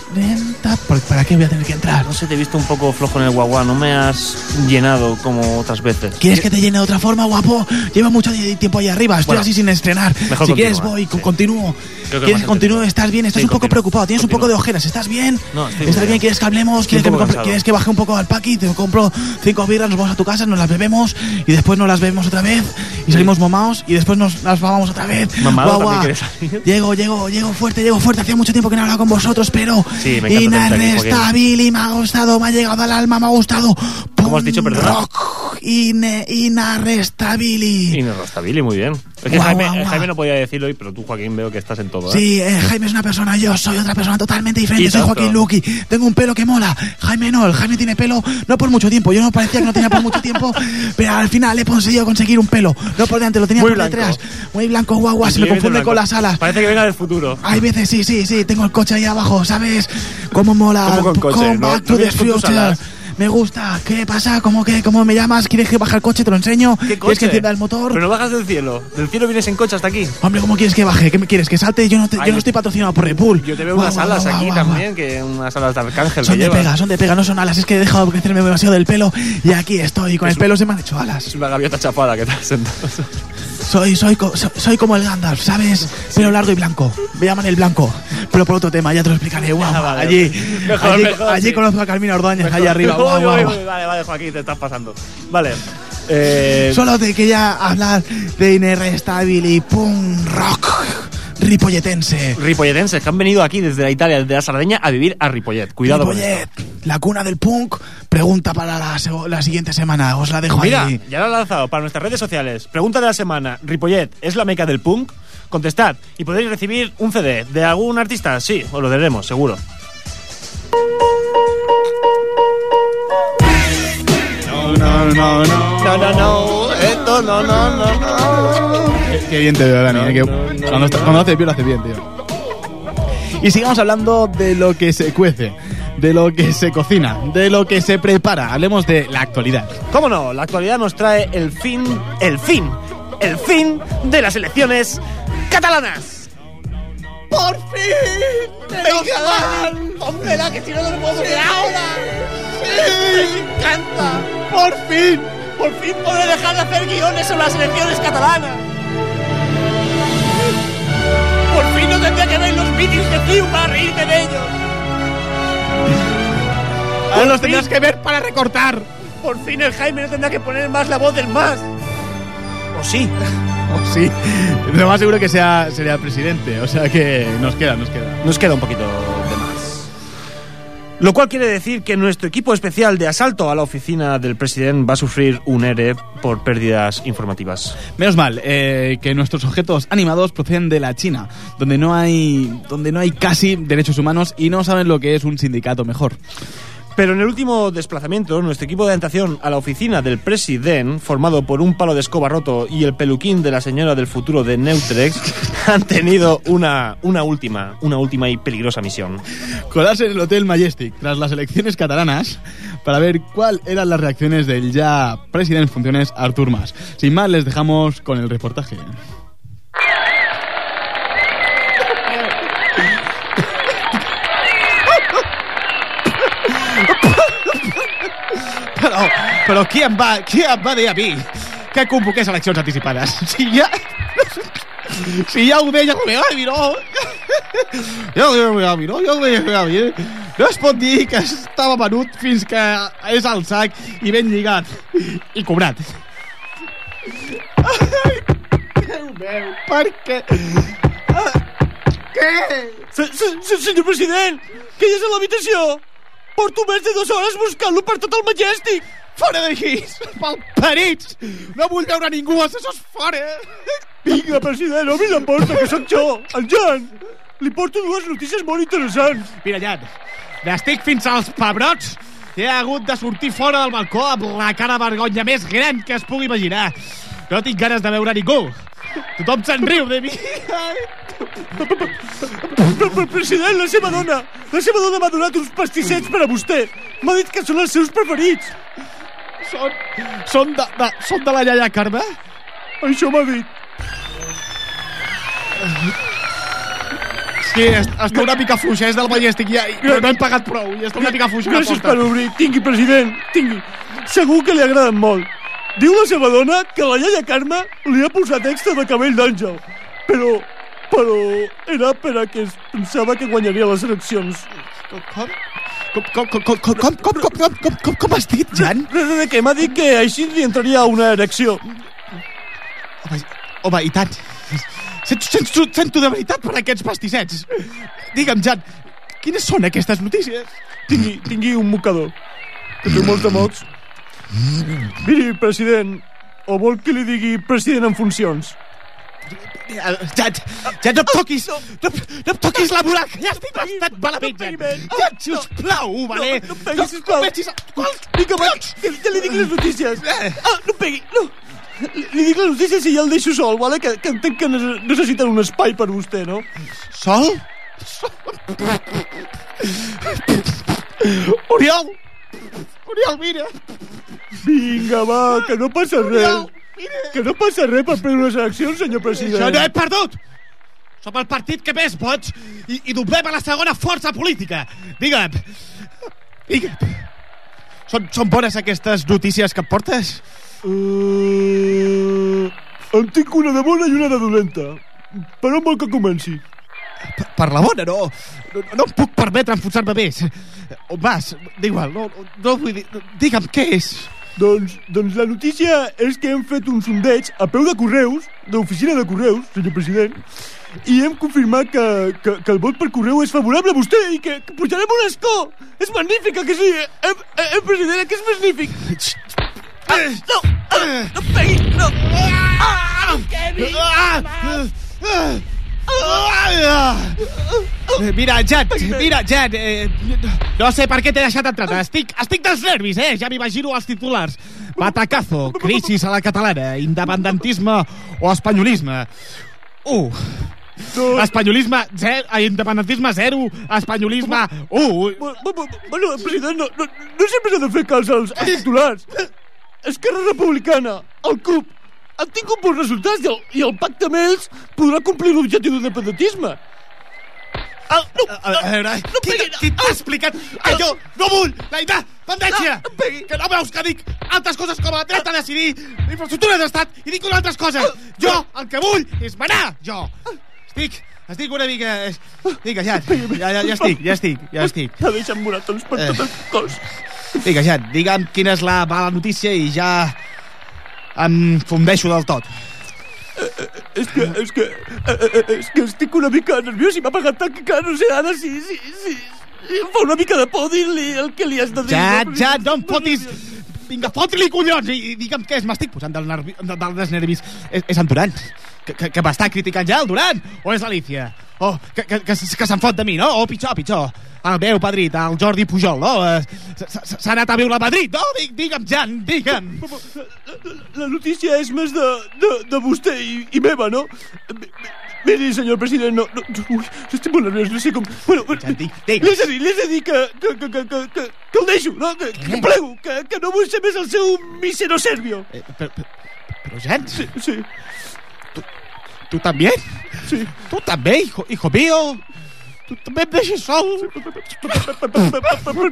Speaker 3: ¿por- ¿para qué voy a tener que entrar?
Speaker 2: No sé, te he visto un poco flojo en el guagua. No me has llenado como otras veces.
Speaker 3: ¿Quieres que te llene de otra forma, guapo? Lleva mucho tiempo ahí arriba, estoy
Speaker 2: Bueno,
Speaker 3: así sin estrenar.
Speaker 2: mejor
Speaker 3: si quieres voy,
Speaker 2: sí.
Speaker 3: continúo.
Speaker 2: Que
Speaker 3: ¿Quieres que continúe? ¿Estás bien? Estás
Speaker 2: Sí,
Speaker 3: un poco
Speaker 2: continúa.
Speaker 3: preocupado, tienes un poco de ojeras, ¿estás bien?
Speaker 2: No, estoy
Speaker 3: ¿Estás bien?
Speaker 2: bien.
Speaker 3: ¿Quieres que hablemos? ¿Quieres que,
Speaker 2: un
Speaker 3: me
Speaker 2: poco
Speaker 3: compre-
Speaker 2: cansado.
Speaker 3: ¿Quieres que baje un poco al paqui? Te compro cinco birras, nos vamos a tu casa, nos las bebemos y después nos las bebemos otra vez y salimos mamados y después nos las vamos otra vez.
Speaker 2: ¿Mamado salir?
Speaker 3: Llego, llego, llego fuerte, llego fuerte. Hacía mucho tiempo que no hablaba con vosotros, pero
Speaker 2: Sí, me
Speaker 3: inarrestable, me ha gustado, me ha llegado al alma, me ha gustado.
Speaker 2: ¿Cómo has dicho, perdona?
Speaker 3: Rock, ine, inarrestabili.
Speaker 2: Y Inerrostabili, muy bien. Es que
Speaker 3: Guau,
Speaker 2: Jaime,
Speaker 3: guau, guau.
Speaker 2: Jaime no podía decirlo hoy, pero tú, Joaquín, veo que estás en todo. ¿eh?
Speaker 3: Sí, eh, Jaime es una persona, yo soy otra persona totalmente diferente. Soy. Joaquín Luqui, tengo un pelo que mola. Jaime no, el Jaime tiene pelo no por mucho tiempo. Yo no parecía que no tenía por mucho tiempo, pero al final he conseguido conseguir un pelo. No por delante, lo tenía
Speaker 2: Muy
Speaker 3: por detrás. Muy blanco, guau, guau, se me confunde con las alas.
Speaker 2: Parece que venga del futuro.
Speaker 3: Hay veces, sí, sí, sí, tengo el coche ahí abajo, ¿sabes? Cómo mola.
Speaker 2: ¿Cómo con coche?
Speaker 3: Come
Speaker 2: ¿No-
Speaker 3: back
Speaker 2: no
Speaker 3: to the future. Me gusta. ¿Qué pasa? ¿Cómo que cómo me llamas? ¿Quieres que baje el coche? Te lo enseño.
Speaker 2: ¿Qué
Speaker 3: ¿Quieres que
Speaker 2: coche?
Speaker 3: encienda el motor?
Speaker 2: Pero no bajas del cielo. Del cielo vienes en coche hasta aquí.
Speaker 3: Hombre, ¿cómo quieres que baje? ¿Qué me quieres? ¿Que salte? Yo no, te-
Speaker 2: Ay,
Speaker 3: yo no estoy patrocinado por Red Bull.
Speaker 2: Yo te veo
Speaker 3: Guau,
Speaker 2: unas
Speaker 3: guau,
Speaker 2: alas
Speaker 3: guau,
Speaker 2: aquí también, que unas alas de arcángel
Speaker 3: Son
Speaker 2: que
Speaker 3: de pega, son de pega, no son alas. Es que he dejado de crecerme demasiado del pelo y aquí estoy. Con el pelo se me han hecho alas.
Speaker 2: Es una gaviota chapada que te has sentado.
Speaker 3: Soy, soy, co- so- soy como el Gandalf, ¿sabes? Pelo largo y blanco. Me llaman el blanco. Pero por otro tema, ya te lo explicaré. Guau,
Speaker 2: Ah, vale.
Speaker 3: allí,
Speaker 2: Mejor,
Speaker 3: allí,
Speaker 2: mejor,
Speaker 3: allí
Speaker 2: sí.
Speaker 3: conozco a Carmina Ordóñez, allá arriba.
Speaker 2: Uy, uy, uy, Vale, vale, Joaquín, te estás pasando. Vale. Eh,
Speaker 3: Solo te quería hablar de Inerrestabili Punk Rock Ripolletense.
Speaker 2: Ripolletenses que han venido aquí desde la Italia, desde la Sardeña, a vivir a Ripollet. Cuidado
Speaker 3: Ripollet,
Speaker 2: con esto.
Speaker 3: la cuna del punk. Pregunta para la, la siguiente semana. Os la dejo
Speaker 2: Mira,
Speaker 3: ahí.
Speaker 2: ya lo he lanzado para nuestras redes sociales. Pregunta de la semana. ¿Ripollet es la meca del punk? Contestad y podréis recibir un CD de algún artista. Sí, os lo daremos, seguro.
Speaker 3: No, no, no, no.
Speaker 2: No, no, no, esto no, no, no, no.
Speaker 3: Qué, bien te veo, Dani. eh, que cuando, está- cuando hace bien, lo hace bien, tío. Y sigamos hablando de lo que se cuece, de lo que se cocina, de lo que se prepara. Hablemos de la actualidad.
Speaker 2: ¿Cómo no? La actualidad nos trae el fin, el fin, el fin de las elecciones catalanas. ¡Por fin! ¡Venga, ¡Hombre, la que si no no me puedo quedar ahora! ¡Sí! ¡Me encanta! ¡Por fin! ¡Por fin podré dejar de hacer guiones sobre las elecciones catalanas! ¡Por fin no tendría que ver los vídeos de Ciu para reírme de ellos!
Speaker 3: Ahora los tendrás que ver para recortar.
Speaker 6: Por fin el Jaime no tendrá que poner más la voz del más. ¿O sí?
Speaker 3: Oh, sí. Lo más seguro que sea, sería el presidente. O sea que nos queda, nos queda.
Speaker 6: Nos queda un poquito. Lo cual quiere decir que nuestro equipo especial de asalto a la oficina del presidente va a sufrir un ERE por pérdidas informativas.
Speaker 3: Menos mal eh, que nuestros objetos animados proceden de la China, donde no hay donde no hay casi derechos humanos y no saben lo que es un sindicato mejor.
Speaker 6: Pero en el último desplazamiento, nuestro equipo de orientación a la oficina del presidente, formado por un palo de escoba roto y el peluquín de la señora del futuro de Neutrex, han tenido una, una última, una última y peligrosa misión.
Speaker 3: Colarse en el Hotel Majestic tras las elecciones catalanas para ver cuáles eran las reacciones del ya presidente en funciones Artur Mas. Sin más, les dejamos con el reportaje. Però, però qui em va, qui em va dir a mi que convoqués eleccions anticipades? Si ja... Si ja ho deia el meu avi, no? Ja ho deia el meu avi, no? Ja ho deia el meu avi, eh? No es pot dir que estava venut fins que és al sac i ben lligat i cobrat. Déu meu, per què? Ah, Què?
Speaker 6: Se, se, se, senyor president, que hi és a l'habitació? Porto més de dues hores buscant-lo per tot el Majestic.
Speaker 3: Fora d'aquí, malparits! No vull veure ningú, assessors fora!
Speaker 6: Vinga, president, obri la porta, que sóc jo, el Jan. Li porto dues notícies molt interessants.
Speaker 3: Mira, Jan, n'estic fins als pebrots. He hagut de sortir fora del balcó amb la cara de vergonya més gran que es pugui imaginar. No tinc ganes de veure ningú. Tothom se'n riu de mi.
Speaker 6: President, la seva dona, la seva dona m'ha donat uns pastissets per a vostè. M'ha dit que són els seus preferits.
Speaker 3: Són, són, de, de, són de la iaia Carme?
Speaker 6: Això m'ha dit.
Speaker 3: Sí, est- està una mica fluixa, és del Majestic, ja, però no hem pagat prou, i està una mica fluixa. la
Speaker 6: Gràcies per obrir. Tingui, president, tingui. Segur que li agraden molt. Diu la seva dona que la iaia Carme li ha posat extra de cabell d'àngel. Però, però era per a que es pensava que guanyaria les eleccions.
Speaker 3: Com? Com, com, com, com, com, com, com, com, com, com, com has dit, Jan?
Speaker 6: Què, m'ha dit que així li entraria una erecció.
Speaker 3: Home, home i tant. Sento, sento, sento de veritat per aquests pastissets. Digue'm, Jan, quines són aquestes notícies?
Speaker 6: Tingui, tingui un mocador, que té molts de mots. Miri, president, o vol que li digui president en funcions?
Speaker 3: Jan, Jan, no em toquis! No, no, no em toquis la que ja estic bastant malament, Jan. Jan, sisplau, vale?
Speaker 6: No, no em pegui, sisplau.
Speaker 3: a... Quals?
Speaker 6: Vinga, va, que, que li dic les notícies. Ah, no em pegui, no. Li, li dic les notícies i ja el deixo sol, vale? que, que entenc que nece- necessiten un espai per vostè, no?
Speaker 3: Sol? Oriol! Oriol, mira!
Speaker 6: Vinga, va, que no passa res. Que no passa res per prendre unes eleccions, senyor president.
Speaker 3: Això no he perdut! Som el partit que més vots i, i doblem a la segona força política. Digue'm. Digue'm. Són, són bones aquestes notícies que em portes?
Speaker 6: Uh, en tinc una de bona i una de dolenta. Per on vol que comenci?
Speaker 3: Per, per la bona, no. No, no em puc permetre enfonsar-me més. On vas? D'igual, no, no vull dir... Digue'm, què és?
Speaker 6: Doncs, doncs la notícia és que hem fet un sondeig a peu de correus, d'oficina de correus, senyor president, i hem confirmat que, que, que el vot per correu és favorable a vostè i que, que pujarem un escó. És magnífic, eh, que sí? Eh, eh, eh president, eh, que és magnífic. Ah, no, ah, no pegui, no. Ah, no em quemi.
Speaker 3: Ah! Eh, Mira, Jan, mira, Jan, eh, no sé per què t'he deixat entrar. Estic, estic dels nervis, eh? Ja m'imagino els titulars. Batacazo, crisis a la catalana, independentisme o espanyolisme. Uh, espanyolisme zero, independentisme zero, espanyolisme uh.
Speaker 6: Bu- bu- bu- Bueno, president, no, no, no sempre s'ha de fer cas als titulars. Esquerra Republicana, el CUP, han tingut bons resultats i el, i el pacte amb ells podrà complir l'objectiu d'independentisme. Ah, no,
Speaker 3: A, a veure,
Speaker 6: no
Speaker 3: qui, qui t'ha explicat que jo no vull la independència?
Speaker 6: No, no.
Speaker 3: Que no veus que dic altres coses com el dret a decidir, infraestructures d'estat i dic unes altres coses. Jo el que vull és manar, jo. Estic Estic una mica... Vinga, ja, ja, ja, ja estic, ja estic, ja estic.
Speaker 6: T'ha deixat moratons per
Speaker 3: Eh.
Speaker 6: tot el cos.
Speaker 3: Vinga, ja, digue'm quina és la mala notícia i ja em fundeixo del tot.
Speaker 6: És que, és que, eh, eh, és que estic una mica nerviós i m'ha pagat tant que no sé ara si, si, si, si em fa una mica de por dir-li el que li has de dir.
Speaker 3: Ja,
Speaker 6: no?
Speaker 3: ja, no em fotis... Vinga, fot-li collons i, i digue'm què és. M'estic posant del, nervi, del, dels nervis. És, és en Duran, que, que, que m'està criticant ja el Duran, o és l'Alicia? O que, que, que, que se'n fot de mi, no? O pitjor, pitjor. El meu padrit, el Jordi Pujol, no? Eh, S'ha anat a viure a Madrid, no? Digue- Digue'm, Jan, digue'm.
Speaker 6: La notícia és més de, de, de vostè i, i meva, no? Mi- mi- Miri, senyor president, no, no, ui, estic molt nerviós, no sé com... Bueno,
Speaker 3: Ja, dic,
Speaker 6: has de dir, li has de dir que, que, que, que, que, que, que el deixo, no? Que, que plego, que, que no vull ser més el seu misero serbio.
Speaker 3: Eh, però, però, però, Jan,
Speaker 6: Sí, sí,
Speaker 3: tu també?
Speaker 6: sí.
Speaker 3: Tu també, hijo, hijo mío? Tu també em deixes sol?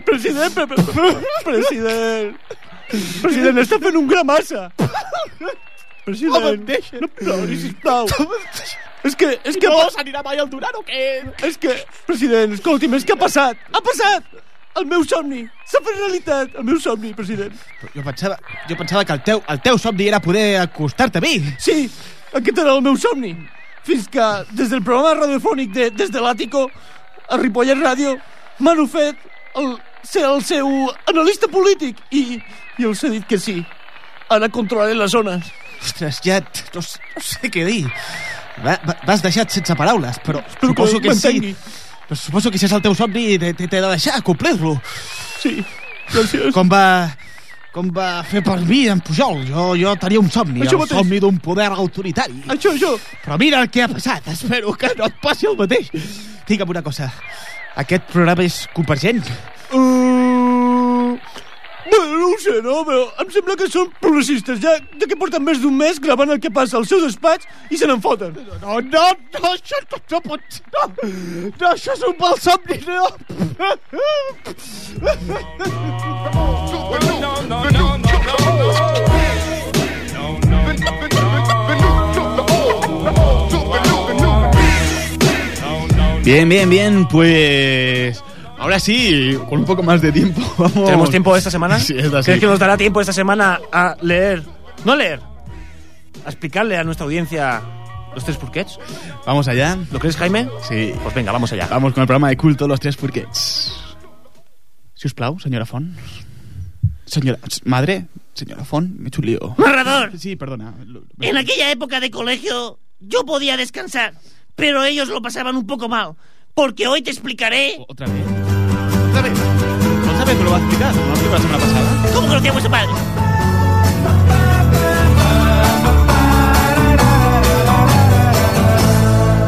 Speaker 6: President, pre- pre- president, està fent un gra massa. President,
Speaker 3: em deixa.
Speaker 6: no plori, sisplau. És que, és que...
Speaker 3: No s'anirà mai al Duran o què?
Speaker 6: És que, president, escolti'm, és que ha passat, ha passat! El meu somni s'ha fet realitat, el meu somni, president.
Speaker 3: Jo pensava, jo pensava que el teu, el teu somni era poder acostar-te a mi.
Speaker 6: Sí, aquest era el meu somni. Fins que, des del programa radiofònic de Des de l'Àtico, a Ripollet Ràdio, m'han ofert el, ser el seu analista polític i, i els he dit que sí. Ara controlaré les zones.
Speaker 3: Ostres, ja no, no sé què dir. Va, va, M'has deixat sense paraules, però
Speaker 6: Espero
Speaker 3: suposo
Speaker 6: que
Speaker 3: que, sí. Però suposo que si és el teu somni t'he de deixar complir-lo.
Speaker 6: Sí, gràcies.
Speaker 3: Com va, com va fer per mi en Pujol. Jo, jo tenia un somni,
Speaker 6: Això
Speaker 3: el
Speaker 6: mateix.
Speaker 3: somni d'un poder autoritari.
Speaker 6: Això, això.
Speaker 3: Però mira el que ha passat. Espero que no et passi el mateix. Digue'm una cosa. Aquest programa és convergent?
Speaker 6: Uh... No ho sé, no? Però em sembla que són progressistes, ja, ja que porten més d'un mes gravant el que passa al seu despatx i se n'en foten.
Speaker 3: No, no, no, això no, no pot ser. No, no, això és un mal somni, no. Bien, bien, bien, pues... Ahora sí, con un poco más de tiempo, vamos...
Speaker 6: ¿Tenemos tiempo esta semana?
Speaker 3: Sí, esta sí.
Speaker 6: ¿Crees que nos dará tiempo esta semana a leer? No leer. A explicarle a nuestra audiencia los tres purquets.
Speaker 3: Vamos allá.
Speaker 6: ¿Lo crees, Jaime?
Speaker 3: Sí.
Speaker 6: Pues venga, vamos allá.
Speaker 3: Vamos con el programa de culto Los Tres Furquets. Si us plau, senyora Font. Senyora... Madre, senyora Font, me he hecho un lío.
Speaker 9: Narrador,
Speaker 3: Sí, perdona.
Speaker 9: En aquella época de colegio yo podía descansar, pero ellos lo pasaban un poco mal, porque hoy te explicaré
Speaker 3: ¿Otra vez? ¿Otra vez me lo va a explicar? ¿No lo explicó la semana pasada?
Speaker 9: cómo conocía a vuestro padre.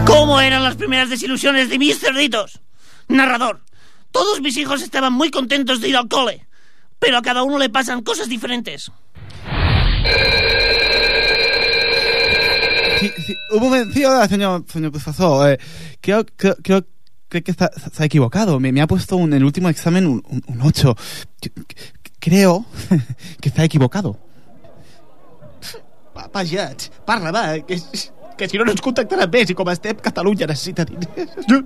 Speaker 9: ¿Cómo eran las primeras desilusiones de mis cerditos? Narrador, todos mis hijos estaban muy contentos de ir al cole, pero a cada uno le pasan cosas diferentes.
Speaker 3: Sí, sí, un momento, sí, hola, señor, señor Puzazó. Eh, creo, creo, creo, creo que está, se ha equivocado. Me, me ha puesto un- en el último examen un, un, un 8. Yo- Creo que está equivocado. Va, vaja, parla, va, que, que si no no ens contactarà més i com estem, Catalunya necessita diners.
Speaker 6: Ja,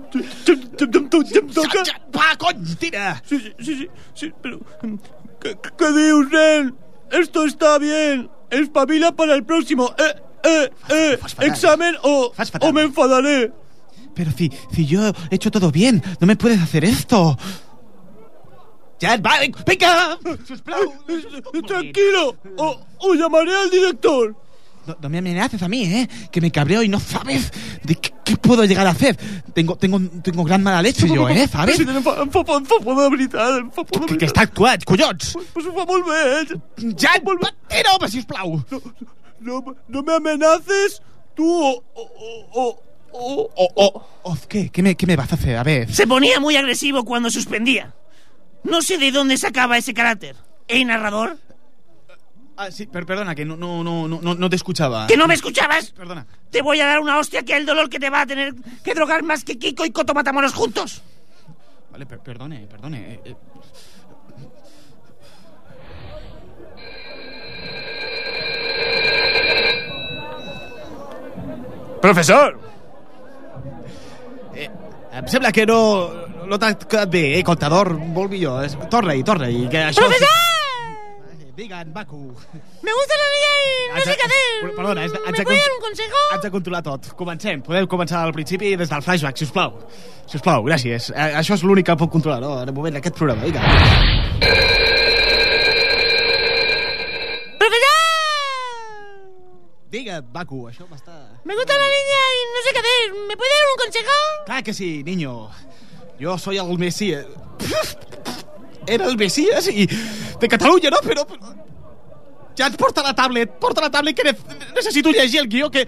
Speaker 6: ja, ja, ja,
Speaker 3: va, cony, tira!
Speaker 6: Sí, sí, sí, sí, sí, pero... mm, ¿Qué, qué- qué dios, nen? Esto está bien. Espabila para el próximo. Eh, eh, eh.
Speaker 3: Fas fatal.
Speaker 6: Examen o,
Speaker 3: Fas fatal.
Speaker 6: o me enfadaré.
Speaker 3: Pero si, si yo he hecho todo bien, no me puedes hacer esto. Ya, va, venga.
Speaker 6: Tranquilo. O, o llamaré al director.
Speaker 3: No, no me amenaces a mí, ¿eh? Que me cabreo y no sabes de qué, qué puedo llegar a hacer. Tengo, tengo, tengo gran mala leche yo, ¿eh? ¿Sabes?
Speaker 6: De
Speaker 3: Que, que està actuat, collons!
Speaker 6: Pues, pues ho fa molt bé, eh?
Speaker 3: Ja, tira, home, sisplau!
Speaker 6: No, no me amenaces tú o... o, o, o,
Speaker 3: O, o, o, ¿qué? ¿Qué me, ¿Qué me vas a hacer? A ver.
Speaker 9: Se ponía muy agresivo cuando suspendía. No sé de dónde sacaba ese carácter. ¿Eh, narrador?
Speaker 3: Ah, sí, per- perdona, que no, no, no, no, no te escuchaba.
Speaker 9: ¿Que no me escuchabas?
Speaker 3: Perdona.
Speaker 9: Te voy a dar una hostia que el dolor que te va a tener que drogar más que Kiko y Coto Matamoros juntos.
Speaker 3: Vale, per- perdone, perdone. eh, eh.
Speaker 6: Profesor.
Speaker 3: Em sembla que no, no t'ha quedat bé, eh, comptador? Molt millor. Torna-hi, torna-hi. Que això... Digue'n, Baku.
Speaker 9: Me gusta la niña y no sé qué hacer.
Speaker 3: Perdona, haig de, haig
Speaker 9: ¿Me
Speaker 3: de,
Speaker 9: puede dar
Speaker 3: con-
Speaker 9: un consejo?
Speaker 3: haig de controlar tot. Comencem. Podem començar al principi des del flashback, si us plau. Si us plau, gràcies. Eh, això és l'únic que puc controlar, no? En el moment d'aquest programa. Vinga. Digue'n, Baku, això m'està...
Speaker 9: Me gusta la niña y no sé qué hacer. ¿Me puede dar un consejo?
Speaker 3: Clar que sí, niño. Yo soy el Mesías. Era el Mesías y de Catalunya, no? Però. Ja et porta la tablet, porta la tablet que ne- necessito llegir el guió que...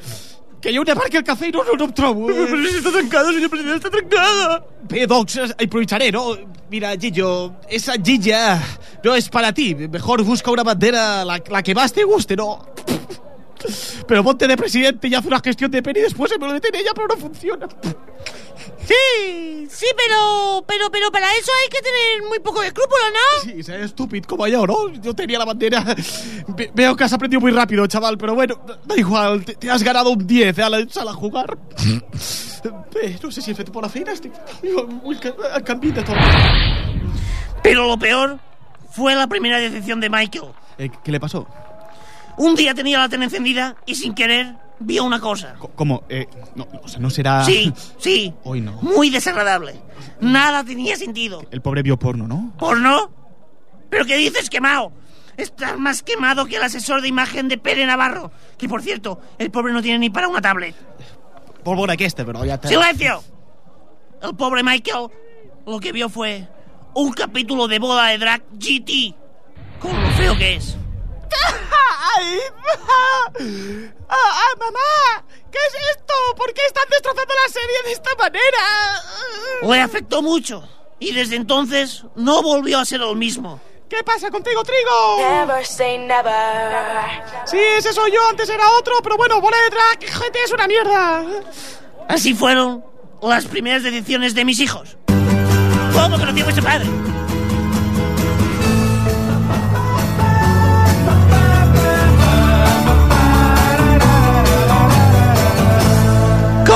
Speaker 3: Que hi ha una part que el cafè i no, no, no em trobo.
Speaker 6: Pero si está trancado, señor presidente, está trancada.
Speaker 3: Bé, doncs, improvisaré, ¿no? Mira, Gillo, esa Gilla no es para ti. Mejor busca una bandera, la, la que más te guste, ¿no? Pero ponte de presidente y haz una gestión de pena y después se me lo meten ella, pero no funciona.
Speaker 9: Sí, sí, pero, pero, pero para eso hay que tener muy poco escrúpulo, ¿no?
Speaker 3: Sí, ser estúpido como yo, ¿no? Yo tenía la bandera. Ve- veo que has aprendido muy rápido, chaval, pero bueno, da igual, te, te has ganado un 10 a la sala a jugar. Bé, no sé si he fet bona feina, em canviï de tot.
Speaker 9: Pero lo peor fue la primera decepción de Michael.
Speaker 3: Eh, ¿Qué le pasó?
Speaker 9: Un día tenía la tele encendida y sin querer vio una cosa.
Speaker 3: Co- ¿Cómo? Eh, no, o sea, no será...
Speaker 9: Sí, sí.
Speaker 3: Hoy no.
Speaker 9: Muy desagradable. Nada tenía sentido.
Speaker 3: El pobre vio porno, ¿no?
Speaker 9: ¿Porno? ¿Pero qué dices, quemado? Estás más quemado que el asesor de imagen de Pere Navarro. Que por cierto, el pobre no tiene ni para una tablet.
Speaker 3: Pólvora aquesta, però ja... te-
Speaker 9: ¡Silencio! El pobre Michael lo que vio fue un capítulo de boda de drag GT. Con lo feo que es.
Speaker 3: ¡Ay! ¡Ah, ah, mamá! ¿Qué es esto? ¿Por qué están destrozando la serie de esta manera?
Speaker 9: Le afectó mucho. Y desde entonces no volvió a ser el mismo.
Speaker 3: ¿Qué pasa contigo, Trigo?
Speaker 10: Never say never.
Speaker 3: Sí, ese soy yo, antes era otro, pero bueno, bola de drag, gente, es una mierda.
Speaker 9: Así fueron las primeras decisiones de mis hijos. ¿Cómo conoció a vuestro padre?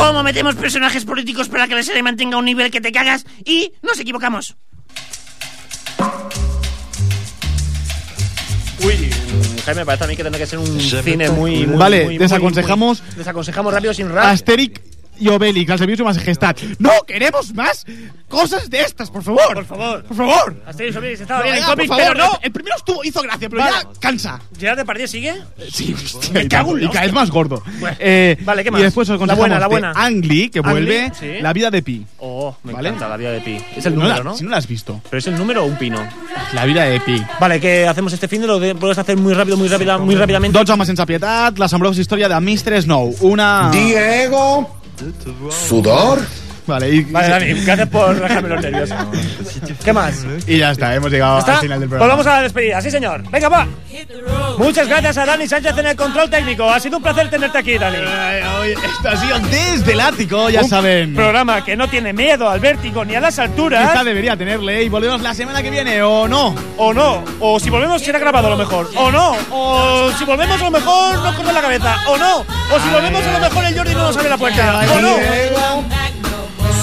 Speaker 9: ¿Cómo metemos personajes políticos para que la serie mantenga un nivel que te cagas? Y nos equivocamos.
Speaker 2: Uy, Jaime, me parece a mí que tendrá que ser un cine muy, muy
Speaker 3: Vale,
Speaker 2: muy, muy,
Speaker 3: desaconsejamos-
Speaker 2: muy- desaconsejamos rápido sin rap.
Speaker 3: Asterix y Obelix, al servicio de su majestad. ¡No queremos más cosas de estas, por favor!
Speaker 2: Por favor.
Speaker 3: ¡Por favor!
Speaker 2: Asterix Obelix estaba
Speaker 3: No,
Speaker 2: bien en
Speaker 3: venga, por
Speaker 2: pero no.
Speaker 3: El primero estuvo, hizo gracia, pero
Speaker 2: Vale.
Speaker 3: ya cansa.
Speaker 2: ¿Gerard Depardieu sigue?
Speaker 3: Sí, hostia,
Speaker 2: Me
Speaker 3: y
Speaker 2: cago en
Speaker 3: y
Speaker 2: la
Speaker 3: cada vez
Speaker 2: hostia.
Speaker 3: más gordo.
Speaker 2: Bueno,
Speaker 3: Eh,
Speaker 2: vale, ¿qué
Speaker 3: Y
Speaker 2: más?
Speaker 3: después os
Speaker 2: La
Speaker 3: aconsejamos
Speaker 2: buena, la
Speaker 3: de
Speaker 2: buena.
Speaker 3: Ang Lee, que
Speaker 2: Ang
Speaker 3: vuelve
Speaker 2: Lee, sí.
Speaker 3: La vida de Pi.
Speaker 2: Oh, me
Speaker 3: ¿Vale?
Speaker 2: encanta la vida de Pi. Es el
Speaker 3: No
Speaker 2: número,
Speaker 3: la-
Speaker 2: ¿no?
Speaker 3: Si no la has visto.
Speaker 2: ¿Pero es el número o un pino?
Speaker 3: La vida de Pi.
Speaker 2: Vale, ¿qué hacemos este fin de lo de- puedes hacer muy rápido, muy rápida, muy rápidamente?
Speaker 3: Dos homes sense pietat, l'assombrós història de Mr. Snow. Una...
Speaker 11: Diego. Sular
Speaker 3: Vale, y,
Speaker 2: Vale, Dani, gracias por dejarme los nervios. ¿Qué más?
Speaker 3: y ya está, hemos llegado
Speaker 2: ¿Está?
Speaker 3: al final del programa.
Speaker 2: vamos a la despedida, sí señor. Venga, va. Muchas gracias a Dani Sánchez en el control técnico. Ha sido un placer tenerte aquí, Dani.
Speaker 3: Ay, ay, Esto ha sido desde el ático, ya
Speaker 2: Un
Speaker 3: saben.
Speaker 2: Programa que no tiene miedo al vértigo ni a las alturas.
Speaker 3: Esta debería tenerle y volvemos la semana que viene, ¿o no?
Speaker 2: O no. O si volvemos será grabado a lo mejor. O no. O si volvemos a lo mejor nos corta la cabeza. O no. O si volvemos a lo mejor el Jordi no nos abre la puerta. O no.